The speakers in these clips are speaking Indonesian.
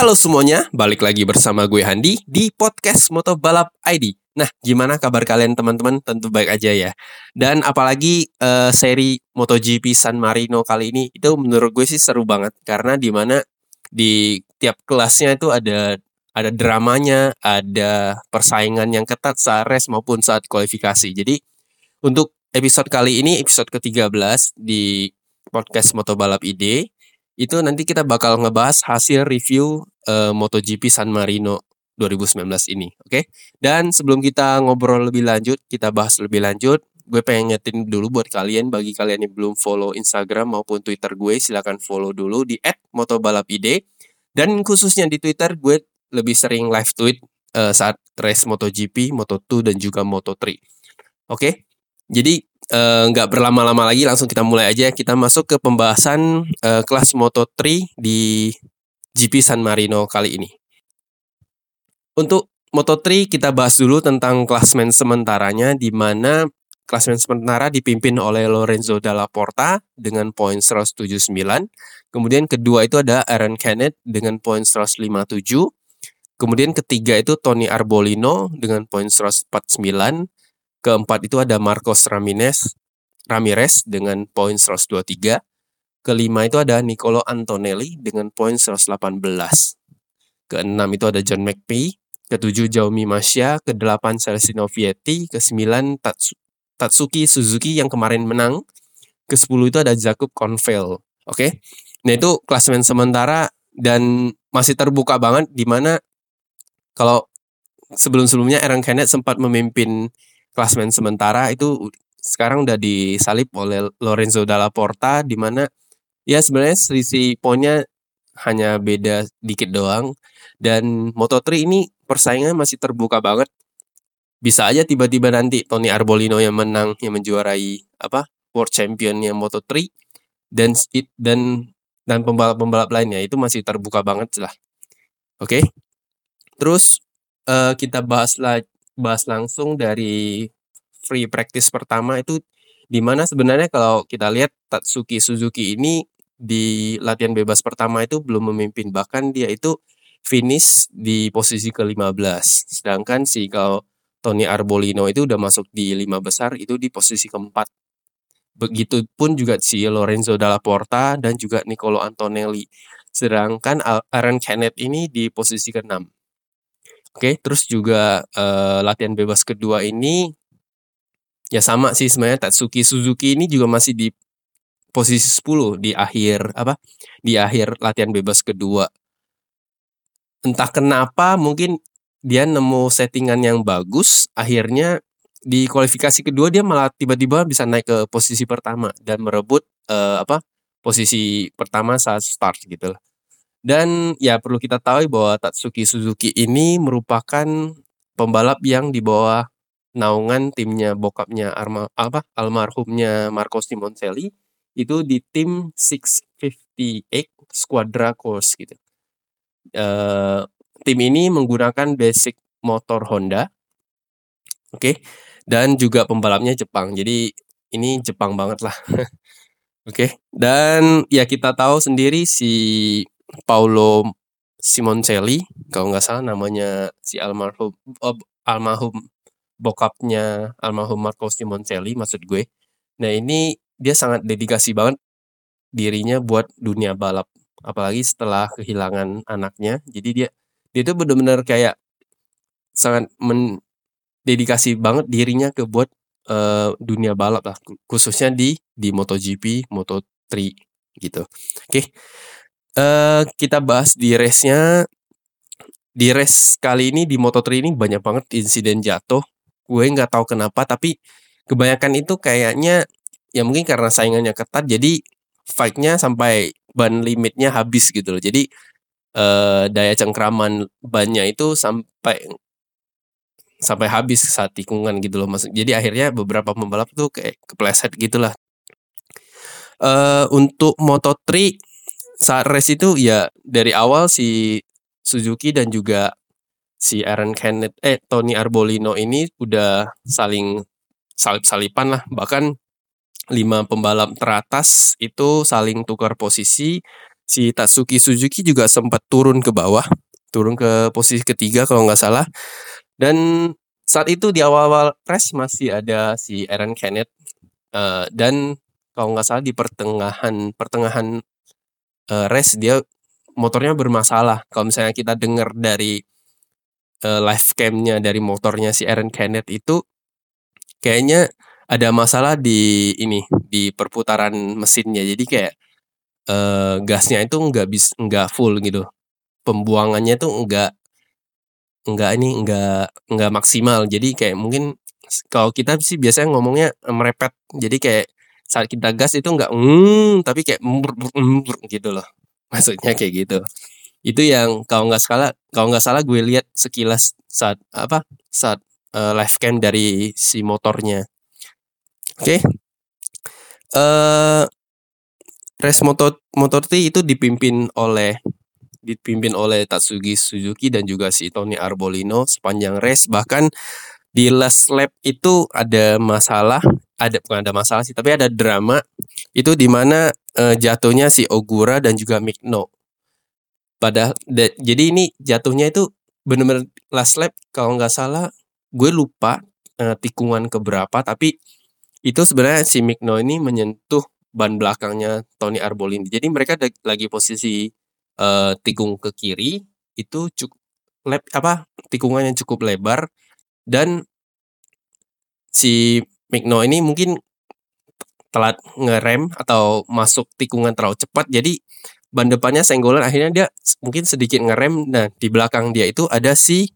Halo semuanya, balik lagi bersama gue Handi di podcast Moto Balap ID. Nah, gimana kabar kalian teman-teman? Tentu baik aja ya. Dan apalagi uh, seri MotoGP San Marino kali ini itu menurut gue sih seru banget karena di mana di tiap kelasnya itu ada ada dramanya, ada persaingan yang ketat saat race maupun saat kualifikasi. Jadi untuk episode kali ini episode ke-13 di podcast Moto Balap ID itu nanti kita bakal ngebahas hasil review uh, MotoGP San Marino 2019 ini, oke? Okay? Dan sebelum kita ngobrol lebih lanjut, kita bahas lebih lanjut, gue pengen ngetin dulu buat kalian, bagi kalian yang belum follow Instagram maupun Twitter gue, silahkan follow dulu di @motobalapid. Dan khususnya di Twitter, gue lebih sering live tweet uh, saat race MotoGP, Moto2 dan juga Moto3. Oke, okay? jadi Eh, nggak uh, berlama-lama lagi langsung kita mulai aja kita masuk ke pembahasan uh, kelas Moto3 di GP San Marino kali ini. Untuk Moto3 kita bahas dulu tentang klasmen sementaranya di mana klasmen sementara dipimpin oleh Lorenzo Dalla Porta dengan poin 179. Kemudian kedua itu ada Aaron Kenneth dengan poin 157. Kemudian ketiga itu Tony Arbolino dengan poin 149. Keempat itu ada Marcos Ramirez, Ramirez dengan poin 123. Kelima itu ada Nicolo Antonelli dengan poin 118. Keenam itu ada John McPhee. Ketujuh Jaumi Masya. Kedelapan Celestino Vietti. Kesembilan Tatsu, Tatsuki Suzuki yang kemarin menang. Kesepuluh itu ada Jacob Convel. Oke. Okay? Nah itu klasemen sementara dan masih terbuka banget di mana kalau sebelum-sebelumnya Aaron Kenneth sempat memimpin klasmen sementara itu sekarang udah disalip oleh Lorenzo Dalla Porta di mana ya sebenarnya selisih poinnya hanya beda dikit doang dan Moto3 ini persaingan masih terbuka banget bisa aja tiba-tiba nanti Tony Arbolino yang menang yang menjuarai apa World Championnya Moto3 dan dan dan pembalap-pembalap lainnya itu masih terbuka banget lah. Oke. Okay? Terus uh, kita bahas lagi bahas langsung dari free practice pertama itu di mana sebenarnya kalau kita lihat Tatsuki Suzuki ini di latihan bebas pertama itu belum memimpin. Bahkan dia itu finish di posisi ke-15 sedangkan si kalau Tony Arbolino itu udah masuk di lima besar itu di posisi keempat. Begitupun juga si Lorenzo Dalla Porta dan juga Nicolo Antonelli. Sedangkan Aaron Kenneth ini di posisi ke-6 Oke, terus juga uh, latihan bebas kedua ini ya sama sih sebenarnya Tatsuki Suzuki ini juga masih di posisi 10 di akhir apa? Di akhir latihan bebas kedua. Entah kenapa mungkin dia nemu settingan yang bagus, akhirnya di kualifikasi kedua dia malah tiba-tiba bisa naik ke posisi pertama dan merebut uh, apa? posisi pertama saat start gitu lah. Dan ya perlu kita tahu bahwa Tatsuki Suzuki ini merupakan pembalap yang di bawah naungan timnya bokapnya Arma, apa almarhumnya Marco Simoncelli itu di tim 658 Squadra Course gitu. Uh, tim ini menggunakan basic motor Honda. Oke. Okay? Dan juga pembalapnya Jepang. Jadi ini Jepang banget lah. Oke. okay? Dan ya kita tahu sendiri si Paulo Simoncelli kalau nggak salah namanya si almarhum oh, almarhum bokapnya almarhum Marco Simoncelli maksud gue. Nah ini dia sangat dedikasi banget dirinya buat dunia balap apalagi setelah kehilangan anaknya. Jadi dia dia tuh benar-benar kayak sangat mendedikasi banget dirinya ke buat uh, dunia balap lah khususnya di di MotoGP, Moto3 gitu. Oke. Okay uh, kita bahas di race-nya. Di race kali ini di Moto3 ini banyak banget insiden jatuh. Gue nggak tahu kenapa tapi kebanyakan itu kayaknya ya mungkin karena saingannya ketat jadi fight-nya sampai ban limitnya habis gitu loh. Jadi uh, daya cengkraman bannya itu sampai sampai habis saat tikungan gitu loh maksud. Jadi akhirnya beberapa pembalap tuh kayak kepleset gitulah. Uh, untuk Moto3 saat race itu ya dari awal si Suzuki dan juga si Aaron Kenneth eh Tony Arbolino ini udah saling salip-salipan lah bahkan lima pembalap teratas itu saling tukar posisi si Tatsuki Suzuki juga sempat turun ke bawah, turun ke posisi ketiga kalau nggak salah. Dan saat itu di awal-awal race masih ada si Aaron Kenneth uh, dan kalau nggak salah di pertengahan pertengahan uh, race dia motornya bermasalah. Kalau misalnya kita dengar dari uh, live camnya dari motornya si Aaron Kenneth itu kayaknya ada masalah di ini di perputaran mesinnya. Jadi kayak uh, gasnya itu nggak bis nggak full gitu. Pembuangannya tuh nggak nggak ini nggak nggak maksimal. Jadi kayak mungkin kalau kita sih biasanya ngomongnya merepet. Jadi kayak saat kita gas itu nggak mm, tapi kayak mm, gitu loh. Maksudnya kayak gitu. Itu yang kalau nggak salah kalau nggak salah gue lihat sekilas saat apa saat uh, live cam dari si motornya. Oke. Okay. Uh, race motor motor T itu dipimpin oleh dipimpin oleh Tatsuki Suzuki dan juga si Tony Arbolino sepanjang race bahkan di last lap itu ada masalah ada bukan ada masalah sih tapi ada drama itu di mana uh, jatuhnya si Ogura dan juga Mikno pada jadi ini jatuhnya itu benar-benar last lap kalau nggak salah gue lupa uh, tikungan keberapa tapi itu sebenarnya si Mikno ini menyentuh ban belakangnya Tony Arbolini. Jadi mereka lagi posisi uh, tikung ke kiri itu cukup lep apa tikungan yang cukup lebar. Dan si Mikno ini mungkin telat ngerem atau masuk tikungan terlalu cepat. Jadi ban depannya senggolan akhirnya dia mungkin sedikit ngerem. Nah di belakang dia itu ada si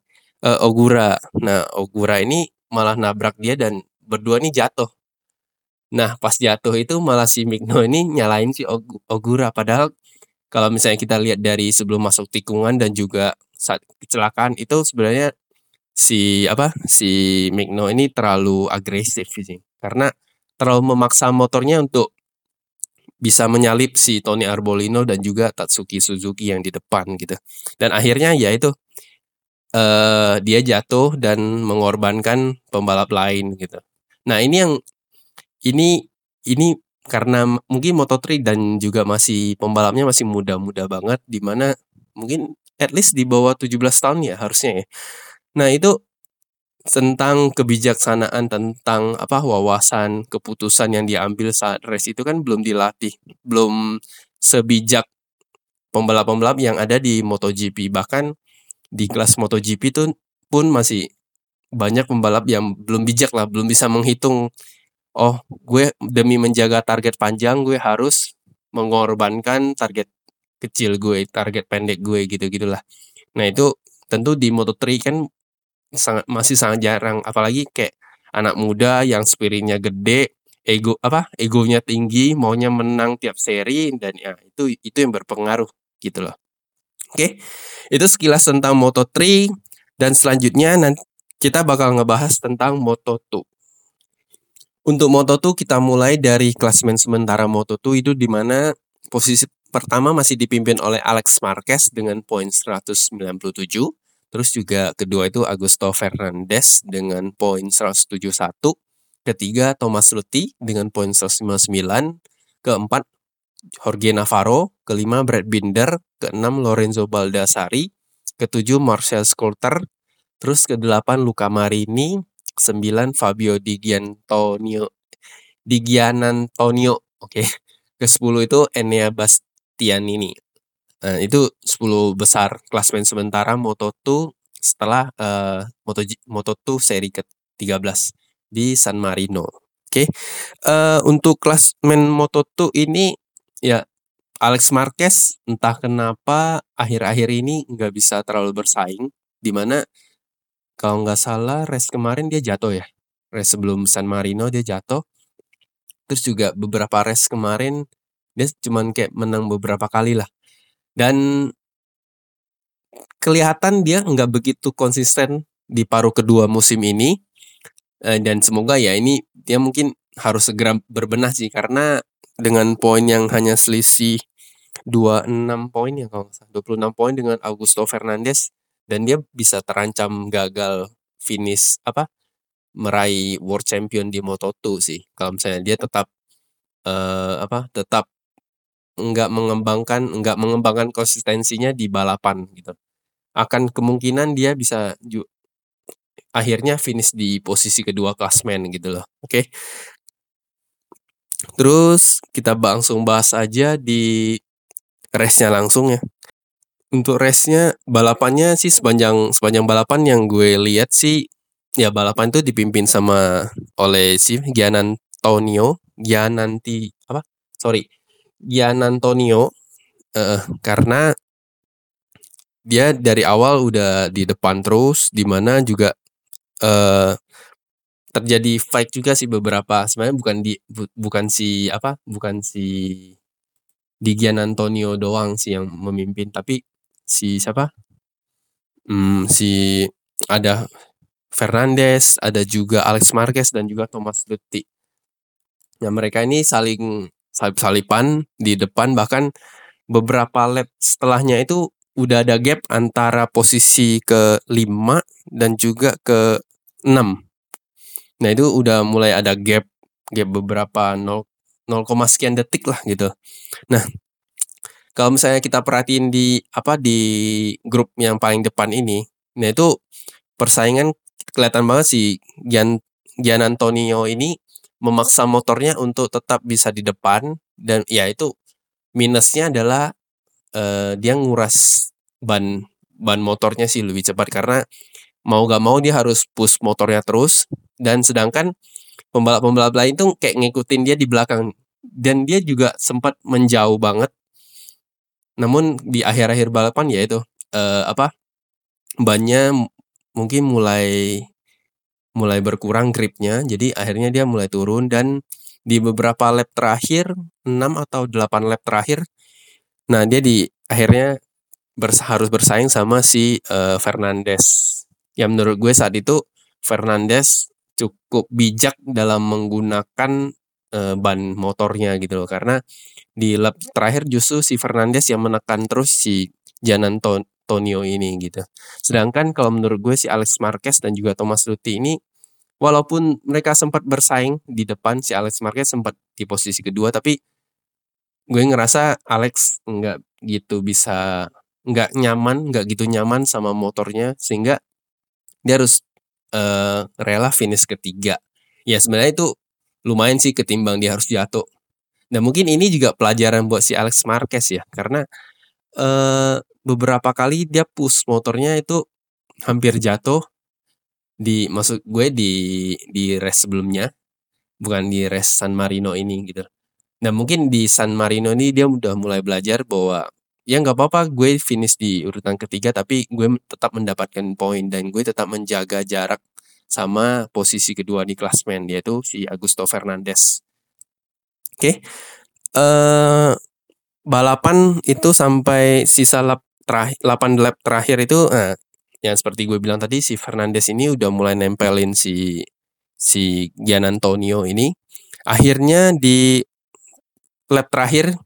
uh, Ogura. Nah Ogura ini malah nabrak dia dan berdua ini jatuh Nah, pas jatuh itu malah si Migno ini nyalain si Ogura. Padahal kalau misalnya kita lihat dari sebelum masuk tikungan dan juga saat kecelakaan itu sebenarnya si apa si Migno ini terlalu agresif sih karena terlalu memaksa motornya untuk bisa menyalip si Tony Arbolino dan juga Tatsuki Suzuki yang di depan gitu. Dan akhirnya ya itu uh, dia jatuh dan mengorbankan pembalap lain gitu. Nah, ini yang ini ini karena mungkin Moto3 dan juga masih pembalapnya masih muda-muda banget di mana mungkin at least di bawah 17 tahun ya harusnya ya. Nah, itu tentang kebijaksanaan tentang apa wawasan keputusan yang diambil saat race itu kan belum dilatih, belum sebijak pembalap-pembalap yang ada di MotoGP. Bahkan di kelas MotoGP itu pun masih banyak pembalap yang belum bijak lah, belum bisa menghitung oh gue demi menjaga target panjang gue harus mengorbankan target kecil gue, target pendek gue gitu gitulah. Nah itu tentu di Moto3 kan sangat masih sangat jarang, apalagi kayak anak muda yang spiritnya gede, ego apa egonya tinggi, maunya menang tiap seri dan ya itu itu yang berpengaruh gitu loh. Oke, itu sekilas tentang Moto3 dan selanjutnya nanti kita bakal ngebahas tentang Moto2. Untuk Moto2 kita mulai dari klasmen sementara Moto2 itu di mana posisi pertama masih dipimpin oleh Alex Marquez dengan poin 197. Terus juga kedua itu Augusto Fernandez dengan poin 171. Ketiga Thomas Ruti dengan poin 159. Keempat Jorge Navarro. Kelima Brad Binder. Keenam Lorenzo Baldassari. Ketujuh Marcel Skolter. Terus kedelapan Luca Marini. 9 Fabio Di Gianantonio Di oke okay. ke 10 itu Enea Bastianini nah, itu 10 besar klasmen sementara Moto2 setelah uh, Moto Moto2 seri ke-13 di San Marino oke okay. uh, eh, untuk klasmen Moto2 ini ya Alex Marquez entah kenapa akhir-akhir ini nggak bisa terlalu bersaing di mana kalau nggak salah race kemarin dia jatuh ya. Race sebelum San Marino dia jatuh. Terus juga beberapa race kemarin dia cuman kayak menang beberapa kali lah. Dan kelihatan dia nggak begitu konsisten di paruh kedua musim ini. Eh, dan semoga ya ini dia mungkin harus segera berbenah sih karena dengan poin yang hanya selisih 26 poin ya kalau 26 poin dengan Augusto Fernandes dan dia bisa terancam gagal finish apa meraih world champion di Moto2 sih kalau misalnya dia tetap uh, apa tetap nggak mengembangkan nggak mengembangkan konsistensinya di balapan gitu. Akan kemungkinan dia bisa akhirnya finish di posisi kedua klasmen gitu loh. Oke. Terus kita langsung bahas aja di race-nya langsung ya. Untuk race-nya balapannya sih sepanjang sepanjang balapan yang gue lihat sih ya balapan itu dipimpin sama oleh si Gian Antonio, Gian nanti apa? Sorry, Gian Antonio uh, karena dia dari awal udah di depan terus, di mana juga uh, terjadi fight juga sih beberapa sebenarnya bukan di bu, bukan si apa bukan si di Gian Antonio doang sih yang memimpin tapi si siapa hmm, si ada Fernandes, ada juga Alex Marquez dan juga Thomas Dutti. Nah, mereka ini saling salip-salipan di depan bahkan beberapa lap setelahnya itu udah ada gap antara posisi ke 5 dan juga ke 6. Nah, itu udah mulai ada gap gap beberapa 0, 0, sekian detik lah gitu. Nah, kalau misalnya kita perhatiin di apa di grup yang paling depan ini, nah itu persaingan kelihatan banget sih. Gian Gian Antonio ini memaksa motornya untuk tetap bisa di depan dan ya itu minusnya adalah uh, dia nguras ban ban motornya sih lebih cepat karena mau gak mau dia harus push motornya terus dan sedangkan pembalap-pembalap lain tuh kayak ngikutin dia di belakang dan dia juga sempat menjauh banget namun di akhir-akhir balapan ya itu uh, apa bannya mungkin mulai mulai berkurang gripnya, jadi akhirnya dia mulai turun dan di beberapa lap terakhir, 6 atau 8 lap terakhir, nah dia di akhirnya bers harus bersaing sama si uh, Fernandes. Yang menurut gue saat itu Fernandes cukup bijak dalam menggunakan uh, ban motornya gitu loh karena di lap terakhir justru si Fernandes yang menekan terus si Janan Tonio ini gitu. Sedangkan kalau menurut gue si Alex Marquez dan juga Thomas Luthi ini walaupun mereka sempat bersaing di depan si Alex Marquez sempat di posisi kedua tapi gue ngerasa Alex nggak gitu bisa nggak nyaman nggak gitu nyaman sama motornya sehingga dia harus uh, rela finish ketiga ya sebenarnya itu lumayan sih ketimbang dia harus jatuh dan mungkin ini juga pelajaran buat si Alex Marquez ya karena uh, beberapa kali dia push motornya itu hampir jatuh di maksud gue di di race sebelumnya bukan di race San Marino ini gitu. Nah mungkin di San Marino ini dia udah mulai belajar bahwa ya nggak apa-apa gue finish di urutan ketiga tapi gue tetap mendapatkan poin dan gue tetap menjaga jarak sama posisi kedua di klasmen yaitu si Augusto Fernandez. Oke, okay. uh, eh, balapan itu sampai sisa lap terakhir 8 lap terakhir itu nah, yang seperti gue bilang tadi si Fernandes ini udah mulai nempelin si si Gian Antonio ini akhirnya di lap terakhir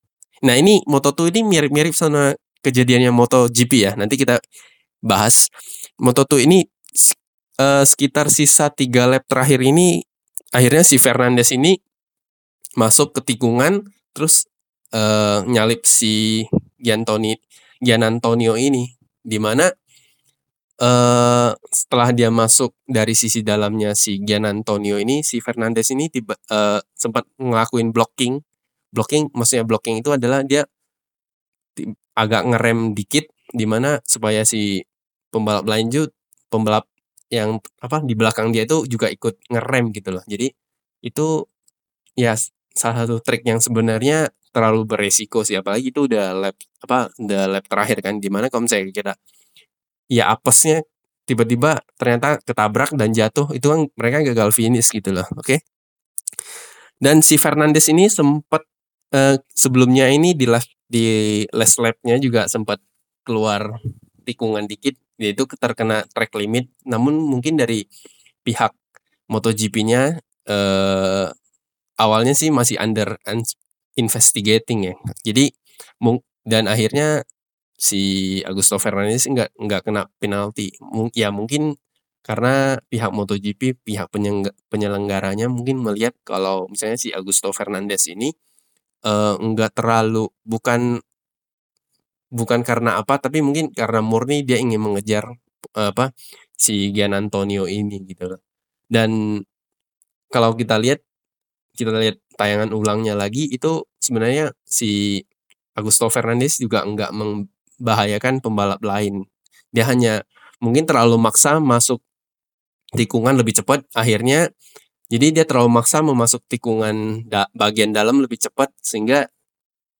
nah ini Moto2 ini mirip-mirip sama kejadiannya MotoGP ya nanti kita bahas Moto2 ini uh, sekitar sisa tiga lap terakhir ini akhirnya si Fernandes ini masuk ke tikungan terus uh, nyalip si Giantoni Gian Antonio ini di mana uh, setelah dia masuk dari sisi dalamnya si Gian Antonio ini si Fernandes ini tiba uh, sempat ngelakuin blocking. Blocking maksudnya blocking itu adalah dia agak ngerem dikit di mana supaya si pembalap lanjut pembalap yang apa di belakang dia itu juga ikut ngerem gitu loh. Jadi itu ya salah satu trik yang sebenarnya terlalu beresiko sih apalagi itu udah lap apa udah lap terakhir kan di mana kalau misalnya kita ya apesnya tiba-tiba ternyata ketabrak dan jatuh itu kan mereka gagal finish gitu loh oke okay? dan si Fernandes ini sempat uh, sebelumnya ini di last di last lapnya juga sempat keluar tikungan dikit yaitu terkena track limit namun mungkin dari pihak MotoGP-nya uh, awalnya sih masih under investigating ya. Jadi dan akhirnya si Augusto Fernandez nggak nggak kena penalti. Ya mungkin karena pihak MotoGP, pihak penyelenggaranya mungkin melihat kalau misalnya si Augusto Fernandez ini uh, enggak terlalu bukan bukan karena apa, tapi mungkin karena murni dia ingin mengejar, uh, apa, si Gian Antonio ini gitu loh. Dan kalau kita lihat kita lihat tayangan ulangnya lagi itu sebenarnya si Augusto Fernandes juga enggak membahayakan pembalap lain. Dia hanya mungkin terlalu maksa masuk tikungan lebih cepat akhirnya jadi dia terlalu maksa memasuk tikungan da bagian dalam lebih cepat sehingga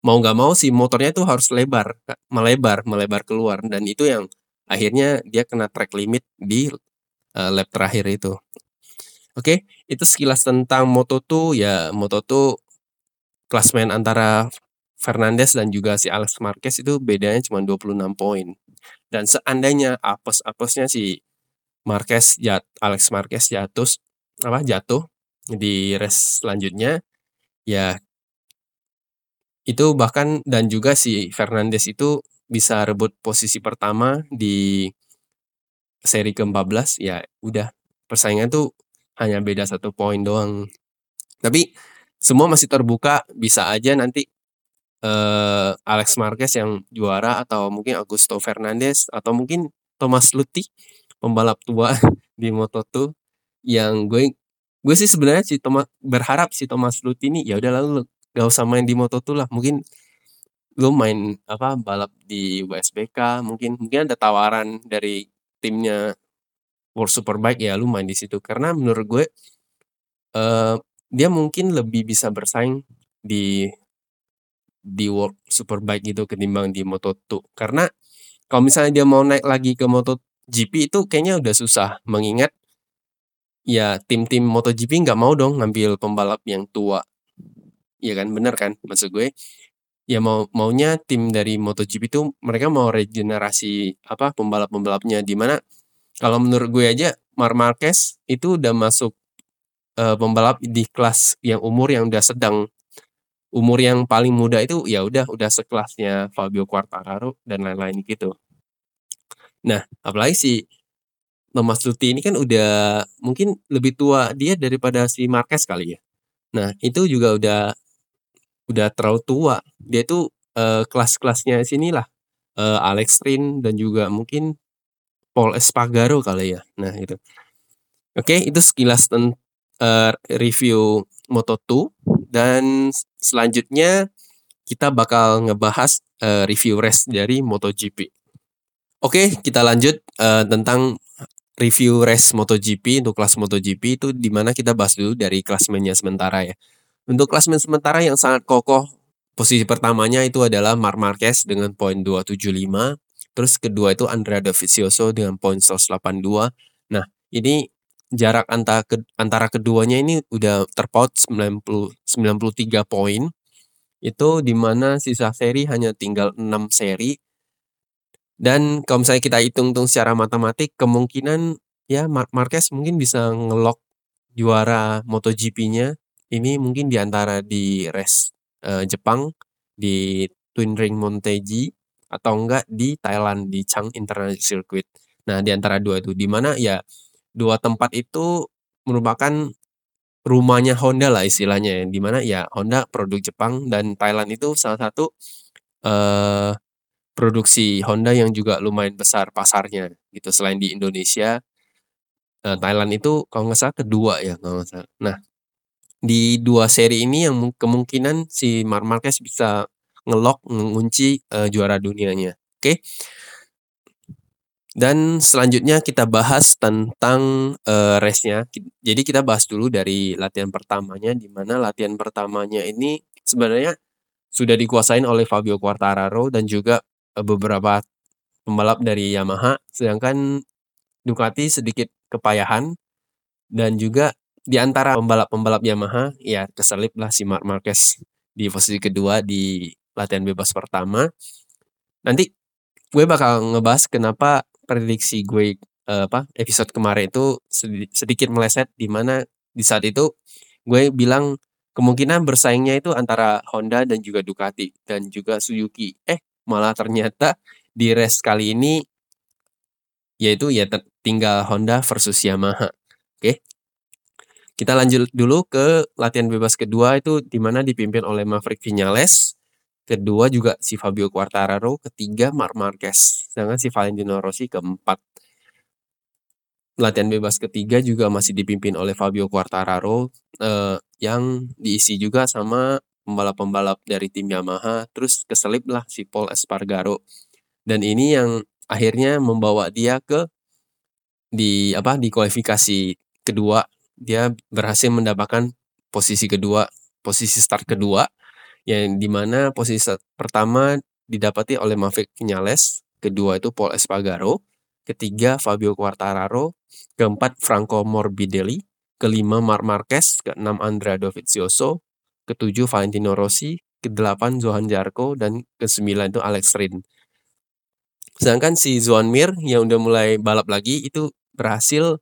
mau nggak mau si motornya itu harus lebar, melebar, melebar keluar dan itu yang akhirnya dia kena track limit di uh, lap terakhir itu. Oke, itu sekilas tentang Moto2 ya Moto2 klasmen antara Fernandes dan juga si Alex Marquez itu bedanya cuma 26 poin. Dan seandainya apes-apesnya si Marquez jat Alex Marquez jatuh apa jatuh di race selanjutnya ya itu bahkan dan juga si Fernandes itu bisa rebut posisi pertama di seri ke-14 ya udah persaingan tuh hanya beda satu poin doang. Tapi semua masih terbuka bisa aja nanti uh, Alex Marquez yang juara atau mungkin Augusto Fernandes atau mungkin Thomas Luthi pembalap tua di Moto2 yang gue gue sih sebenarnya si Thomas berharap si Thomas Lut ini ya udah lalu gak usah main di Moto2 lah. Mungkin lu main apa balap di WSBK mungkin mungkin ada tawaran dari timnya World Superbike ya lu main di situ karena menurut gue uh, dia mungkin lebih bisa bersaing di di World Superbike gitu ketimbang di Moto2 karena kalau misalnya dia mau naik lagi ke MotoGP itu kayaknya udah susah mengingat ya tim-tim MotoGP nggak mau dong ngambil pembalap yang tua. Iya kan, bener kan maksud gue? Ya mau maunya tim dari MotoGP itu mereka mau regenerasi apa pembalap-pembalapnya di mana kalau menurut gue aja Mar Marquez itu udah masuk uh, pembalap di kelas yang umur yang udah sedang umur yang paling muda itu ya udah udah sekelasnya Fabio Quartararo dan lain-lain gitu. Nah, apalagi si Thomas Luthi ini kan udah mungkin lebih tua dia daripada si Marquez kali ya. Nah, itu juga udah udah terlalu tua. Dia itu uh, kelas-kelasnya sinilah. Uh, Alex Rin dan juga mungkin Paul Espargaro kali ya. Nah, itu. Oke, itu sekilas ten, uh, review Moto2 dan selanjutnya kita bakal ngebahas uh, review race dari MotoGP. Oke, kita lanjut uh, tentang review race MotoGP untuk kelas MotoGP itu di mana kita bahas dulu dari klasmennya sementara ya. Untuk klasmen sementara yang sangat kokoh, posisi pertamanya itu adalah Marc Marquez dengan poin 275. Terus kedua itu Andrea Dovizioso dengan poin 182. Nah, ini jarak antara antara keduanya ini udah terpaut 90 93 poin. Itu di mana sisa seri hanya tinggal 6 seri dan kalau misalnya kita hitung-hitung secara matematik, kemungkinan ya Marquez mungkin bisa ngelok juara MotoGP-nya ini mungkin di antara di race uh, Jepang di Twin Ring Monteji atau enggak di Thailand di Chang International Circuit. Nah, di antara dua itu di mana ya dua tempat itu merupakan rumahnya Honda lah istilahnya ya. Di mana ya Honda produk Jepang dan Thailand itu salah satu uh, produksi Honda yang juga lumayan besar pasarnya gitu selain di Indonesia uh, Thailand itu kalau nggak salah kedua ya kalau nggak salah. Nah di dua seri ini yang kemungkinan si Marc Marquez bisa ngelok mengunci uh, juara dunianya. Oke. Okay? Dan selanjutnya kita bahas tentang uh, race-nya. Jadi kita bahas dulu dari latihan pertamanya di mana latihan pertamanya ini sebenarnya sudah dikuasain oleh Fabio Quartararo dan juga beberapa pembalap dari Yamaha, sedangkan Ducati sedikit kepayahan dan juga di antara pembalap-pembalap Yamaha ya keselip lah si Mark Marquez di posisi kedua di latihan bebas pertama. Nanti gue bakal ngebahas kenapa prediksi gue uh, apa episode kemarin itu sedikit meleset di mana di saat itu gue bilang kemungkinan bersaingnya itu antara Honda dan juga Ducati dan juga Suzuki. Eh malah ternyata di race kali ini yaitu ya tinggal Honda versus Yamaha. Oke. kita lanjut dulu ke latihan bebas kedua itu di mana dipimpin oleh Maverick Vinales. Kedua juga si Fabio Quartararo, ketiga Marc Marquez. Sedangkan si Valentino Rossi keempat. Latihan bebas ketiga juga masih dipimpin oleh Fabio Quartararo eh, yang diisi juga sama pembalap-pembalap dari tim Yamaha. Terus keselip lah si Paul Espargaro. Dan ini yang akhirnya membawa dia ke di apa di kualifikasi kedua dia berhasil mendapatkan posisi kedua posisi start kedua yang di mana posisi pertama didapati oleh Maverick Vinales kedua itu Paul Espargaro ketiga Fabio Quartararo keempat Franco Morbidelli kelima Marc Marquez keenam Andrea Dovizioso ketujuh Valentino Rossi kedelapan Johan Zarco dan kesembilan itu Alex Rin sedangkan si Zuan Mir yang udah mulai balap lagi itu berhasil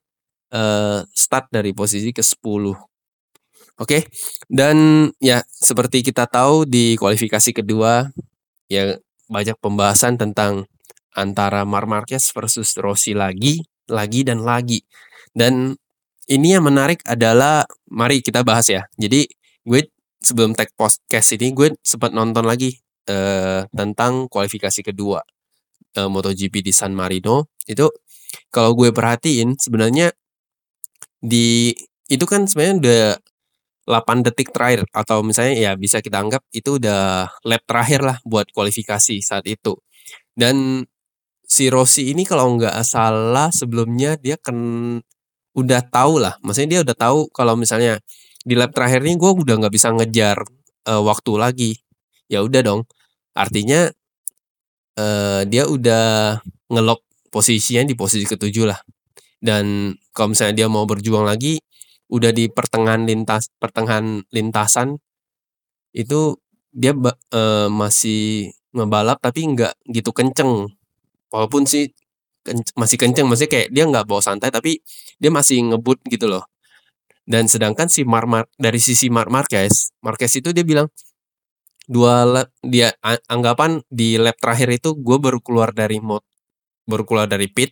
uh, start dari posisi ke-10. Oke. Okay? Dan ya seperti kita tahu di kualifikasi kedua ya banyak pembahasan tentang antara Mar Marquez versus Rossi lagi, lagi dan lagi. Dan ini yang menarik adalah mari kita bahas ya. Jadi gue sebelum tag podcast ini gue sempat nonton lagi uh, tentang kualifikasi kedua uh, MotoGP di San Marino. Itu kalau gue perhatiin sebenarnya di itu kan sebenarnya udah 8 detik terakhir atau misalnya ya bisa kita anggap itu udah lap terakhir lah buat kualifikasi saat itu. Dan si Rossi ini kalau nggak salah sebelumnya dia kan udah tahu lah, maksudnya dia udah tahu kalau misalnya di lap terakhir ini gue udah nggak bisa ngejar uh, waktu lagi. Ya udah dong, artinya uh, dia udah ngelok posisinya di posisi ketujuh lah. Dan kalau misalnya dia mau berjuang lagi, udah di pertengahan lintas pertengahan lintasan itu dia uh, masih ngebalap tapi nggak gitu kenceng. Walaupun sih kenc masih kenceng, maksudnya kayak dia nggak bawa santai tapi dia masih ngebut gitu loh. Dan sedangkan si Mar, Mar dari sisi Mar Marquez, Marquez itu dia bilang dua lap dia anggapan di lap terakhir itu gue baru keluar dari mod baru keluar dari pit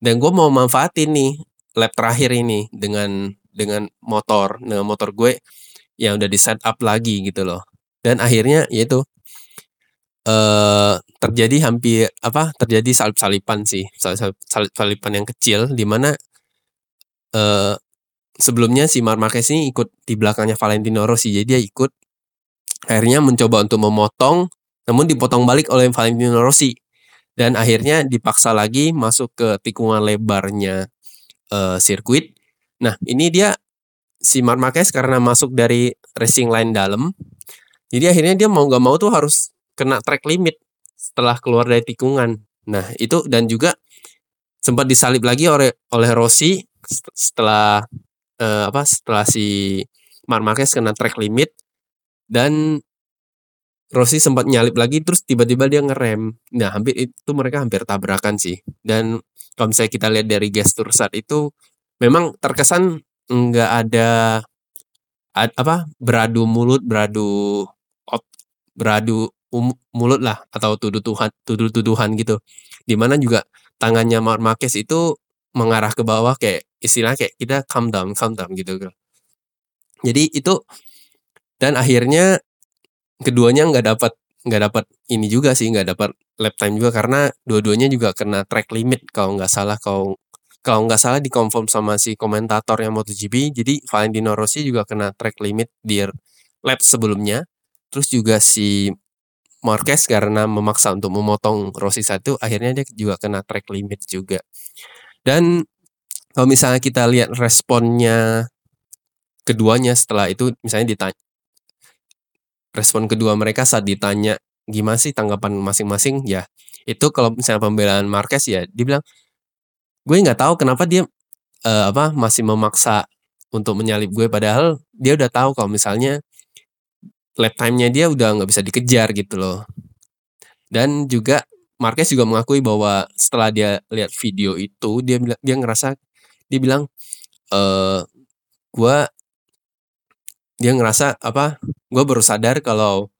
dan gue mau manfaatin nih lap terakhir ini dengan dengan motor. Dengan motor gue yang udah di set up lagi gitu loh. Dan akhirnya yaitu eh terjadi hampir apa terjadi salip salipan sih salip salipan yang kecil di mana eh sebelumnya si Mar Marquez ini ikut di belakangnya Valentino Rossi. Jadi dia ikut akhirnya mencoba untuk memotong namun dipotong balik oleh Valentino Rossi. Dan akhirnya dipaksa lagi masuk ke tikungan lebarnya uh, sirkuit. Nah, ini dia si Mark Marquez karena masuk dari racing line dalam. Jadi akhirnya dia mau gak mau tuh harus kena track limit setelah keluar dari tikungan. Nah, itu dan juga sempat disalip lagi oleh oleh Rossi setelah uh, apa setelah si Mark Marquez kena track limit dan Rossi sempat nyalip lagi terus tiba-tiba dia ngerem. Nah, hampir itu mereka hampir tabrakan sih. Dan kalau misalnya kita lihat dari gestur saat itu memang terkesan nggak ada ad, apa beradu mulut, beradu op, beradu um, mulut lah atau tuduh-tuduhan tuduh-tuduhan gitu. Di mana juga tangannya Mark Marquez itu mengarah ke bawah kayak istilah kayak kita calm down, calm down gitu. Jadi itu dan akhirnya keduanya nggak dapat nggak dapat ini juga sih nggak dapat lap time juga karena dua-duanya juga kena track limit kalau nggak salah kalau kalau nggak salah dikonfirm sama si komentator yang MotoGP jadi Valentino Rossi juga kena track limit di lap sebelumnya. Terus juga si Marquez karena memaksa untuk memotong Rossi satu akhirnya dia juga kena track limit juga. Dan kalau misalnya kita lihat responnya keduanya setelah itu misalnya ditanya respon kedua mereka saat ditanya gimana sih tanggapan masing-masing? Ya itu kalau misalnya pembelaan Marquez ya dia bilang gue nggak tahu kenapa dia uh, apa masih memaksa untuk menyalip gue padahal dia udah tahu kalau misalnya lap time-nya dia udah nggak bisa dikejar gitu loh. Dan juga Marquez juga mengakui bahwa setelah dia lihat video itu dia dia ngerasa dia bilang eh gue dia ngerasa apa gue baru sadar kalau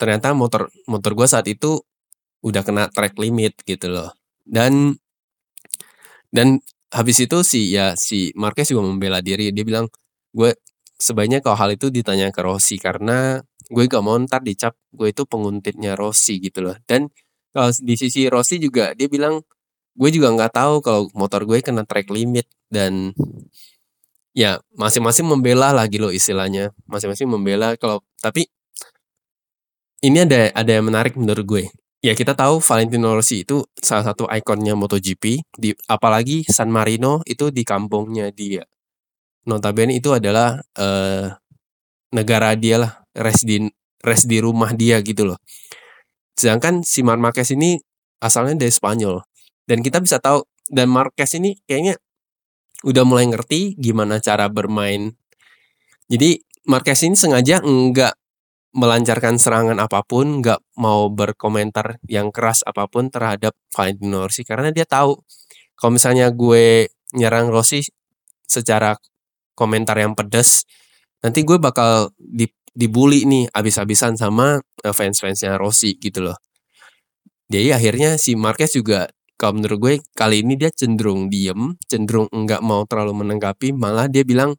ternyata motor motor gue saat itu udah kena track limit gitu loh. Dan dan habis itu si ya si Marquez juga membela diri. Dia bilang gue sebaiknya kalau hal itu ditanya ke Rossi karena gue gak mau ntar dicap gue itu penguntitnya Rossi gitu loh. Dan kalau di sisi Rossi juga dia bilang gue juga nggak tahu kalau motor gue kena track limit. Dan ya masing-masing membela lagi loh istilahnya. Masing-masing membela kalau tapi ini ada ada yang menarik menurut gue ya kita tahu Valentino Rossi itu salah satu ikonnya MotoGP di apalagi San Marino itu di kampungnya dia. Notabene itu adalah eh, negara dia lah res di res di rumah dia gitu loh. Sedangkan si Marc Marquez ini asalnya dari Spanyol. Dan kita bisa tahu dan Marquez ini kayaknya udah mulai ngerti gimana cara bermain. Jadi Marquez ini sengaja enggak melancarkan serangan apa pun, enggak mau berkomentar yang keras apa pun terhadap Valentino Rossi karena dia tahu kalau misalnya gue nyerang Rossi secara komentar yang pedas, nanti gue bakal di, dibully nih abis-abisan sama eh, fans-fansnya Rossi gitu loh. Jadi akhirnya si Marquez juga kalau menurut gue kali ini dia cenderung diem, cenderung enggak mau terlalu menanggapi, malah dia bilang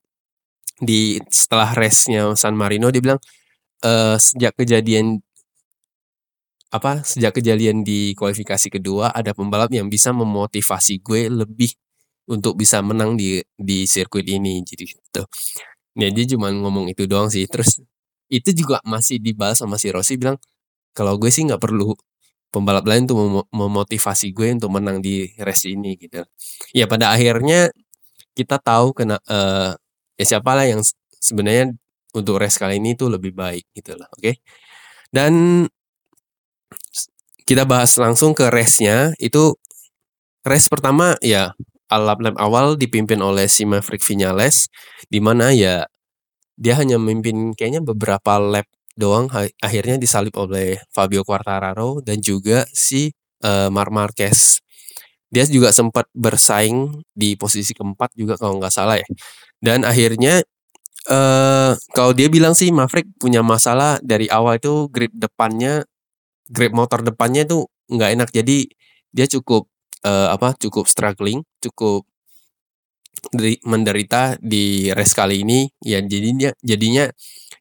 di setelah race-nya San Marino dia bilang e, sejak kejadian apa sejak kejadian di kualifikasi kedua ada pembalap yang bisa memotivasi gue lebih untuk bisa menang di di sirkuit ini jadi gitu. Nah, dia cuma ngomong itu doang sih. Terus itu juga masih dibalas sama si Rossi bilang kalau gue sih nggak perlu pembalap lain tuh mem memotivasi gue untuk menang di race ini gitu. Ya pada akhirnya kita tahu kena uh, ya siapa lah yang sebenarnya untuk race kali ini tuh lebih baik gitu lah, oke. Okay? Dan kita bahas langsung ke race-nya itu race pertama ya lap lap awal dipimpin oleh si Maverick Vinales di mana ya dia hanya memimpin kayaknya beberapa lap doang akhirnya disalip oleh Fabio Quartararo dan juga si uh, Marc Marquez. Dia juga sempat bersaing di posisi keempat juga kalau nggak salah ya. Dan akhirnya uh, kalau dia bilang sih Maverick punya masalah dari awal itu grip depannya, grip motor depannya itu nggak enak. Jadi dia cukup uh, apa? Cukup struggling, cukup menderita di race kali ini ya jadinya jadinya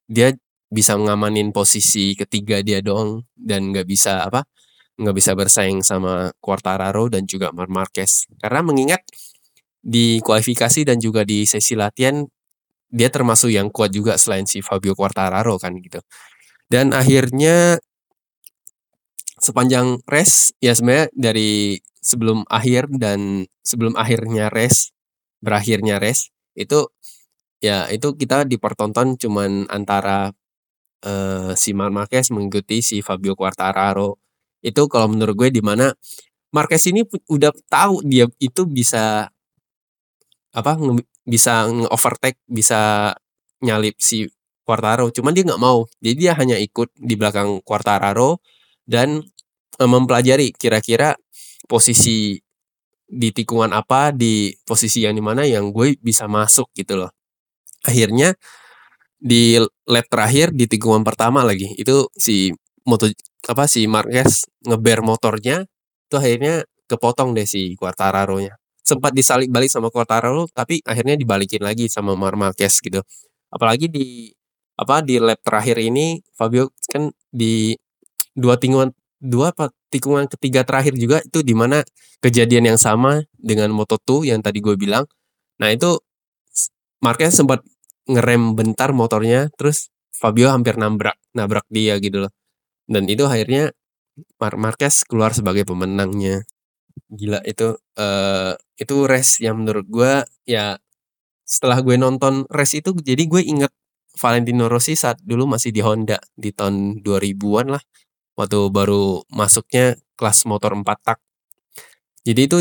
dia bisa ngamanin posisi ketiga dia doang dan nggak bisa apa nggak bisa bersaing sama Quartararo dan juga Mar Marquez karena mengingat di kualifikasi dan juga di sesi latihan dia termasuk yang kuat juga selain si Fabio Quartararo kan gitu dan akhirnya sepanjang race ya sebenarnya dari sebelum akhir dan sebelum akhirnya race berakhirnya race itu ya itu kita dipertonton cuman antara uh, si Marquez mengikuti si Fabio Quartararo. Itu kalau menurut gue di mana Marquez ini udah tahu dia itu bisa apa bisa nge-overtake, bisa nyalip si Quartararo, cuman dia nggak mau. Jadi dia hanya ikut di belakang Quartararo dan uh, mempelajari kira-kira posisi di tikungan apa, di posisi yang di mana yang gue bisa masuk gitu loh. Akhirnya di lap terakhir di tikungan pertama lagi itu si moto apa si Marquez ngeber motornya itu akhirnya kepotong deh si Quartararo-nya. Sempat disalip balik sama Quartararo tapi akhirnya dibalikin lagi sama Mar Marquez gitu. Apalagi di apa di lap terakhir ini Fabio kan di dua tikungan dua apa tikungan ketiga terakhir juga itu di mana kejadian yang sama dengan Moto2 yang tadi gue bilang. Nah, itu Marquez sempat ngerem bentar motornya terus Fabio hampir nabrak nabrak dia gitu loh dan itu akhirnya Mar Marquez keluar sebagai pemenangnya gila itu uh, itu race yang menurut gue ya setelah gue nonton race itu jadi gue inget Valentino Rossi saat dulu masih di Honda di tahun 2000-an lah. Waktu baru masuknya kelas motor 4 tak. Jadi itu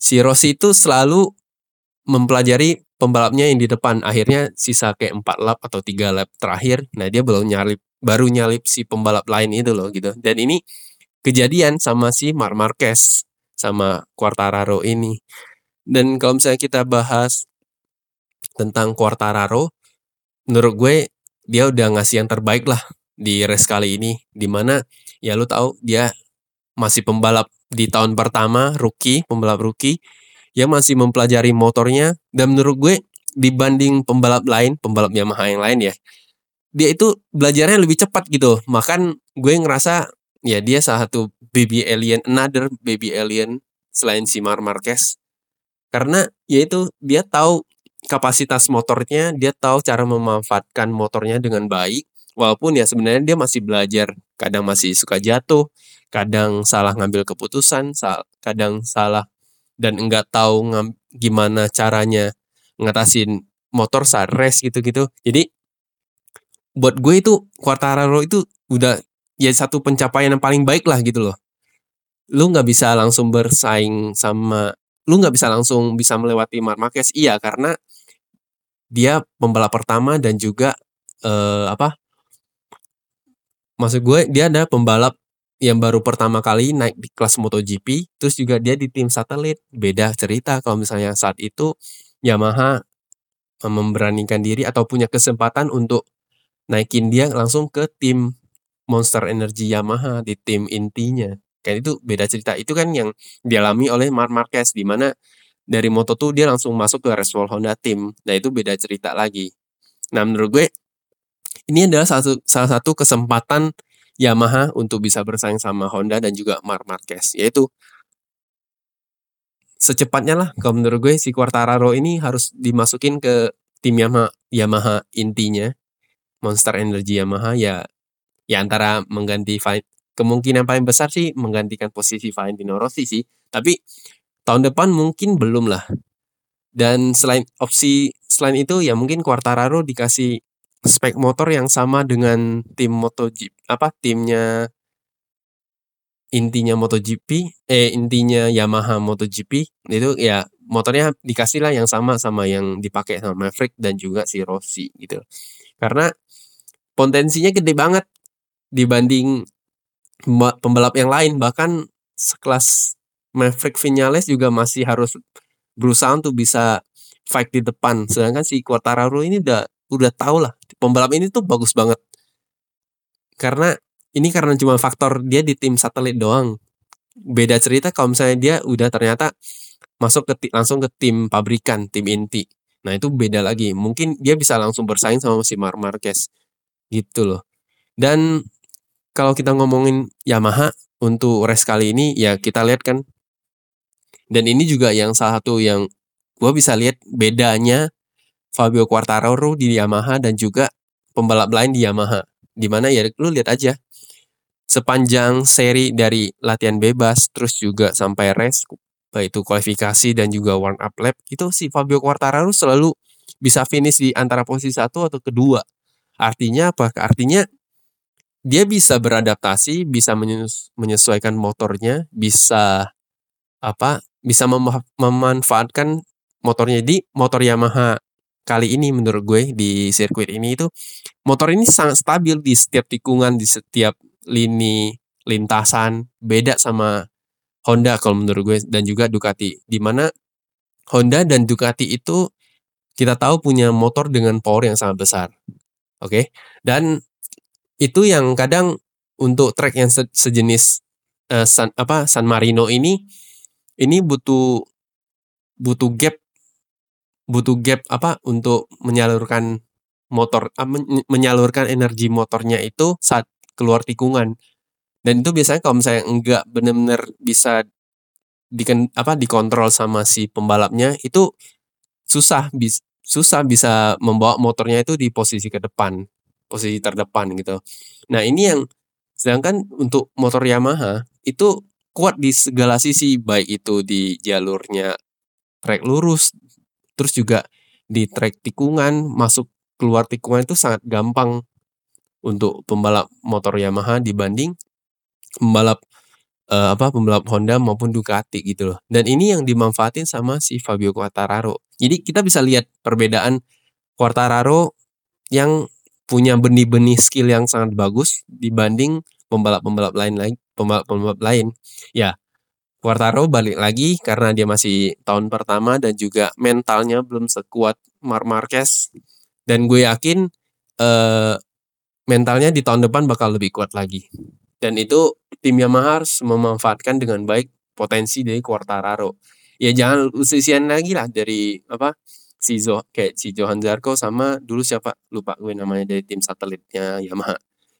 si Rossi itu selalu mempelajari pembalapnya yang di depan. Akhirnya sisa kayak empat lap atau tiga lap terakhir nah dia belum nyalip baru nyalip si pembalap lain itu loh gitu. Dan ini kejadian sama si Mar Marquez sama Quartararo ini dan kalau misalnya kita bahas tentang Quartararo menurut gue dia udah ngasih yang terbaik lah di race kali ini di mana ya lu tahu dia masih pembalap di tahun pertama rookie pembalap rookie yang masih mempelajari motornya dan menurut gue dibanding pembalap lain, pembalap Yamaha yang lain ya. Dia itu belajarnya lebih cepat gitu. Makan gue ngerasa ya dia salah satu baby alien, another baby alien selain si Mar Marquez. Karena yaitu dia tahu kapasitas motornya, dia tahu cara memanfaatkan motornya dengan baik. Walaupun ya sebenarnya dia masih belajar, kadang masih suka jatuh, kadang salah ngambil keputusan, kadang salah dan enggak tahu gimana caranya ngatasin motor saat race gitu-gitu. Jadi buat gue itu Quartararo itu udah ya satu pencapaian yang paling baik lah gitu loh. Lu nggak bisa langsung bersaing sama lu nggak bisa langsung bisa melewati Mark Marquez. Iya karena dia pembalap pertama dan juga eh, apa? Maksud gue dia ada pembalap yang baru pertama kali naik di kelas MotoGP terus juga dia di tim satelit. Beda cerita kalau misalnya saat itu Yamaha memberanikan diri atau punya kesempatan untuk naikin dia langsung ke tim Monster Energy Yamaha di tim intinya. Kan itu beda cerita. Itu kan yang dialami oleh Mark Marquez di mana dari Moto2 dia langsung masuk ke Reswell Honda Team. Nah, itu beda cerita lagi. Nah, menurut gue ini adalah salah satu, salah satu kesempatan Yamaha untuk bisa bersaing sama Honda dan juga Mark Marquez, yaitu secepatnya lah kalau menurut gue si Quartararo ini harus dimasukin ke tim Yamaha, Yamaha intinya Monster Energy Yamaha ya ya antara mengganti kemungkinan paling besar sih menggantikan posisi Valentino Rossi sih. Tapi tahun depan mungkin belum lah. Dan selain opsi selain itu ya mungkin Quartararo dikasih spek motor yang sama dengan tim MotoGP apa timnya intinya MotoGP, eh intinya Yamaha MotoGP. Itu ya motornya dikasih lah yang sama sama yang dipakai sama Maverick dan juga si Rossi gitu. Karena potensinya gede banget dibanding pembalap yang lain bahkan sekelas Maverick Vinales juga masih harus berusaha untuk bisa fight di depan. Sedangkan si Quartararo ini udah udah tau lah pembalap ini tuh bagus banget. Karena ini karena cuma faktor dia di tim satelit doang. Beda cerita kalau misalnya dia udah ternyata masuk ke langsung ke tim pabrikan, tim inti. Nah, itu beda lagi. Mungkin dia bisa langsung bersaing sama si Mar Marquez. Gitu loh. Dan kalau kita ngomongin Yamaha untuk race kali ini ya kita lihat kan dan ini juga yang salah satu yang gue bisa lihat bedanya Fabio Quartararo di Yamaha dan juga pembalap lain di Yamaha. Di mana ya lu lihat aja sepanjang seri dari latihan bebas terus juga sampai race baik itu kualifikasi dan juga warm up lap itu si Fabio Quartararo selalu bisa finish di antara posisi satu atau kedua. Artinya apa? Artinya dia bisa beradaptasi, bisa menyesuaikan motornya, bisa apa? Bisa mem memanfaatkan motornya di motor Yamaha kali ini menurut gue di sirkuit ini itu motor ini sangat stabil di setiap tikungan di setiap lini lintasan beda sama Honda kalau menurut gue dan juga Ducati di mana Honda dan Ducati itu kita tahu punya motor dengan power yang sangat besar. Oke. Okay? Dan itu yang kadang untuk track yang se sejenis uh, San apa San Marino ini ini butuh butuh gap butuh gap apa untuk menyalurkan motor uh, menyalurkan energi motornya itu saat keluar tikungan. Dan itu biasanya kalau misalnya enggak benar-benar bisa diken, apa dikontrol sama si pembalapnya itu susah bis, susah bisa membawa motornya itu di posisi ke depan, posisi terdepan gitu. Nah, ini yang sedangkan untuk motor Yamaha itu kuat di segala sisi baik itu di jalurnya trek lurus terus juga di trek tikungan masuk keluar tikungan itu sangat gampang untuk pembalap motor Yamaha dibanding pembalap uh, apa pembalap Honda maupun Ducati gitu loh. Dan ini yang dimanfaatin sama si Fabio Quartararo. Jadi kita bisa lihat perbedaan Quartararo yang punya benih-benih skill yang sangat bagus dibanding pembalap-pembalap lain lain pembalap-pembalap lain. Ya, Quartaro balik lagi karena dia masih tahun pertama dan juga mentalnya belum sekuat Mar Marquez dan gue yakin eh, mentalnya di tahun depan bakal lebih kuat lagi. Dan itu tim Yamaha harus memanfaatkan dengan baik potensi dari Quartararo. Ya jangan usisian lagi lah dari apa si Zo kayak si Johan Zarco sama dulu siapa lupa gue namanya dari tim satelitnya Yamaha.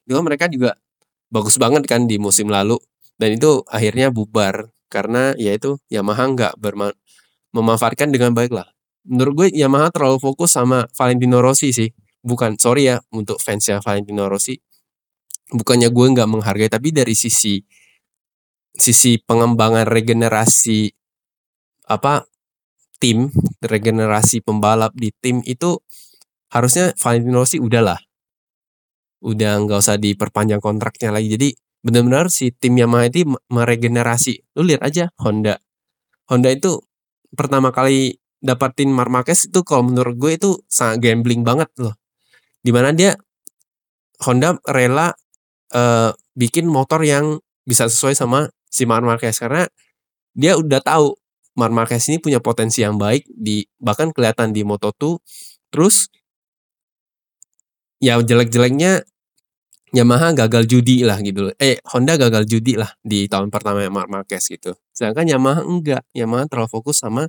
Itu mereka juga bagus banget kan di musim lalu dan itu akhirnya bubar karena ya itu Yamaha nggak memanfaatkan dengan baik lah. Menurut gue Yamaha terlalu fokus sama Valentino Rossi sih. Bukan sorry ya untuk fansnya Valentino Rossi. Bukannya gue nggak menghargai tapi dari sisi sisi pengembangan regenerasi apa tim regenerasi pembalap di tim itu harusnya Valentino Rossi udahlah udah nggak usah diperpanjang kontraknya lagi. Jadi benar-benar si tim Yamaha itu meregenerasi. Lu lihat aja Honda. Honda itu pertama kali dapatin Mark Marquez itu kalau menurut gue itu sangat gambling banget loh. Di mana dia Honda rela uh, bikin motor yang bisa sesuai sama si Mark Marquez. Karena dia udah tahu Mark Marquez ini punya potensi yang baik di bahkan kelihatan di Moto2 terus ya jelek-jeleknya Yamaha gagal judi lah gitu Eh Honda gagal judi lah di tahun pertama Mark Marquez gitu. Sedangkan Yamaha enggak. Yamaha terlalu fokus sama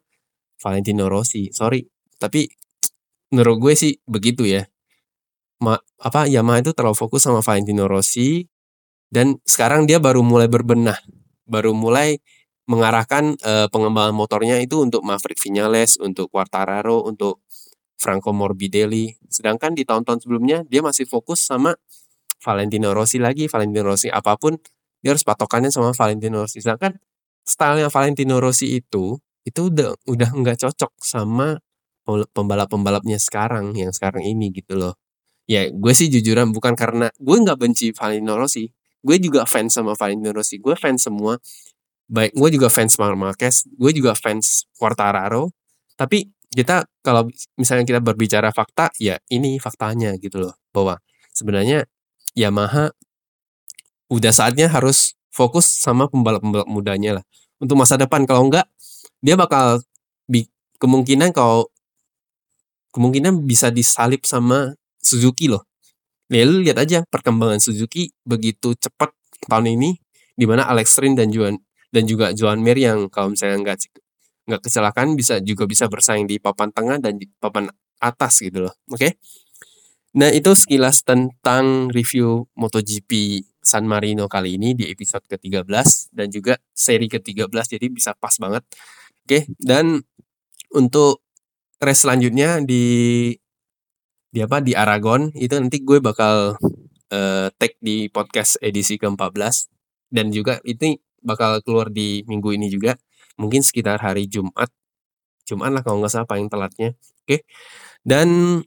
Valentino Rossi. Sorry, tapi menurut gue sih begitu ya. Ma, apa Yamaha itu terlalu fokus sama Valentino Rossi dan sekarang dia baru mulai berbenah, baru mulai mengarahkan uh, pengembangan motornya itu untuk Maverick Vinales, untuk Quartararo, untuk Franco Morbidelli. Sedangkan di tahun-tahun sebelumnya dia masih fokus sama Valentino Rossi lagi, Valentino Rossi apa pun dia harus patokannya sama Valentino Rossi. Sedangkan stylenya Valentino Rossi itu itu udah udah nggak cocok sama pembalap-pembalapnya sekarang yang sekarang ini gitu loh. Ya gue sih jujuran bukan karena gue nggak benci Valentino Rossi, gue juga fans sama Valentino Rossi, gue fans semua baik gue juga fans Marquez gue juga fans Quartararo tapi kita kalau misalnya kita berbicara fakta ya ini faktanya gitu loh bahwa sebenarnya Yamaha udah saatnya harus fokus sama pembalap-pembalap mudanya lah untuk masa depan kalau enggak dia bakal bi kemungkinan kalau kemungkinan bisa disalip sama Suzuki loh. Ya lu lihat aja perkembangan Suzuki begitu cepat tahun ini di mana Alex Rin dan Juan dan juga Joan Mir yang kalau misalnya nggak nggak kecelakaan bisa juga bisa bersaing di papan tengah dan di papan atas gitu loh. Oke. Okay? Nah, itu sekilas tentang review MotoGP San Marino kali ini di episode ke-13 dan juga seri ke-13 jadi bisa pas banget. Oke, okay? dan untuk race selanjutnya di di apa di Aragon itu nanti gue bakal uh, tag di podcast edisi ke-14 dan juga itu bakal keluar di minggu ini juga. Mungkin sekitar hari Jumat. Jumat lah kalau nggak salah paling telatnya. Oke. Dan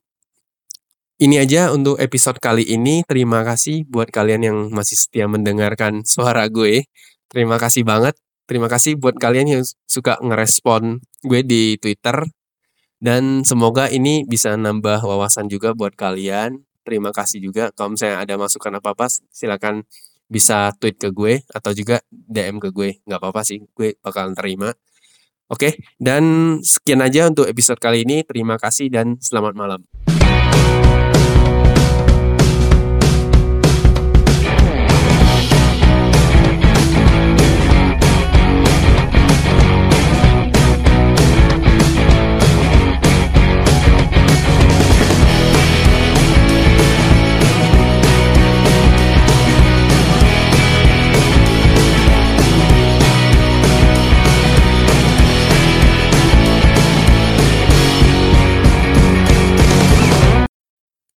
ini aja untuk episode kali ini. Terima kasih buat kalian yang masih setia mendengarkan suara gue. Terima kasih banget. Terima kasih buat kalian yang suka ngerespon gue di Twitter. Dan semoga ini bisa nambah wawasan juga buat kalian. Terima kasih juga. Kalau misalnya ada masukan apa-apa, silakan bisa tweet ke gue atau juga DM ke gue. Nggak apa-apa sih gue bakal terima oke dan sekian aja untuk episode kali ini. Terima kasih dan selamat malam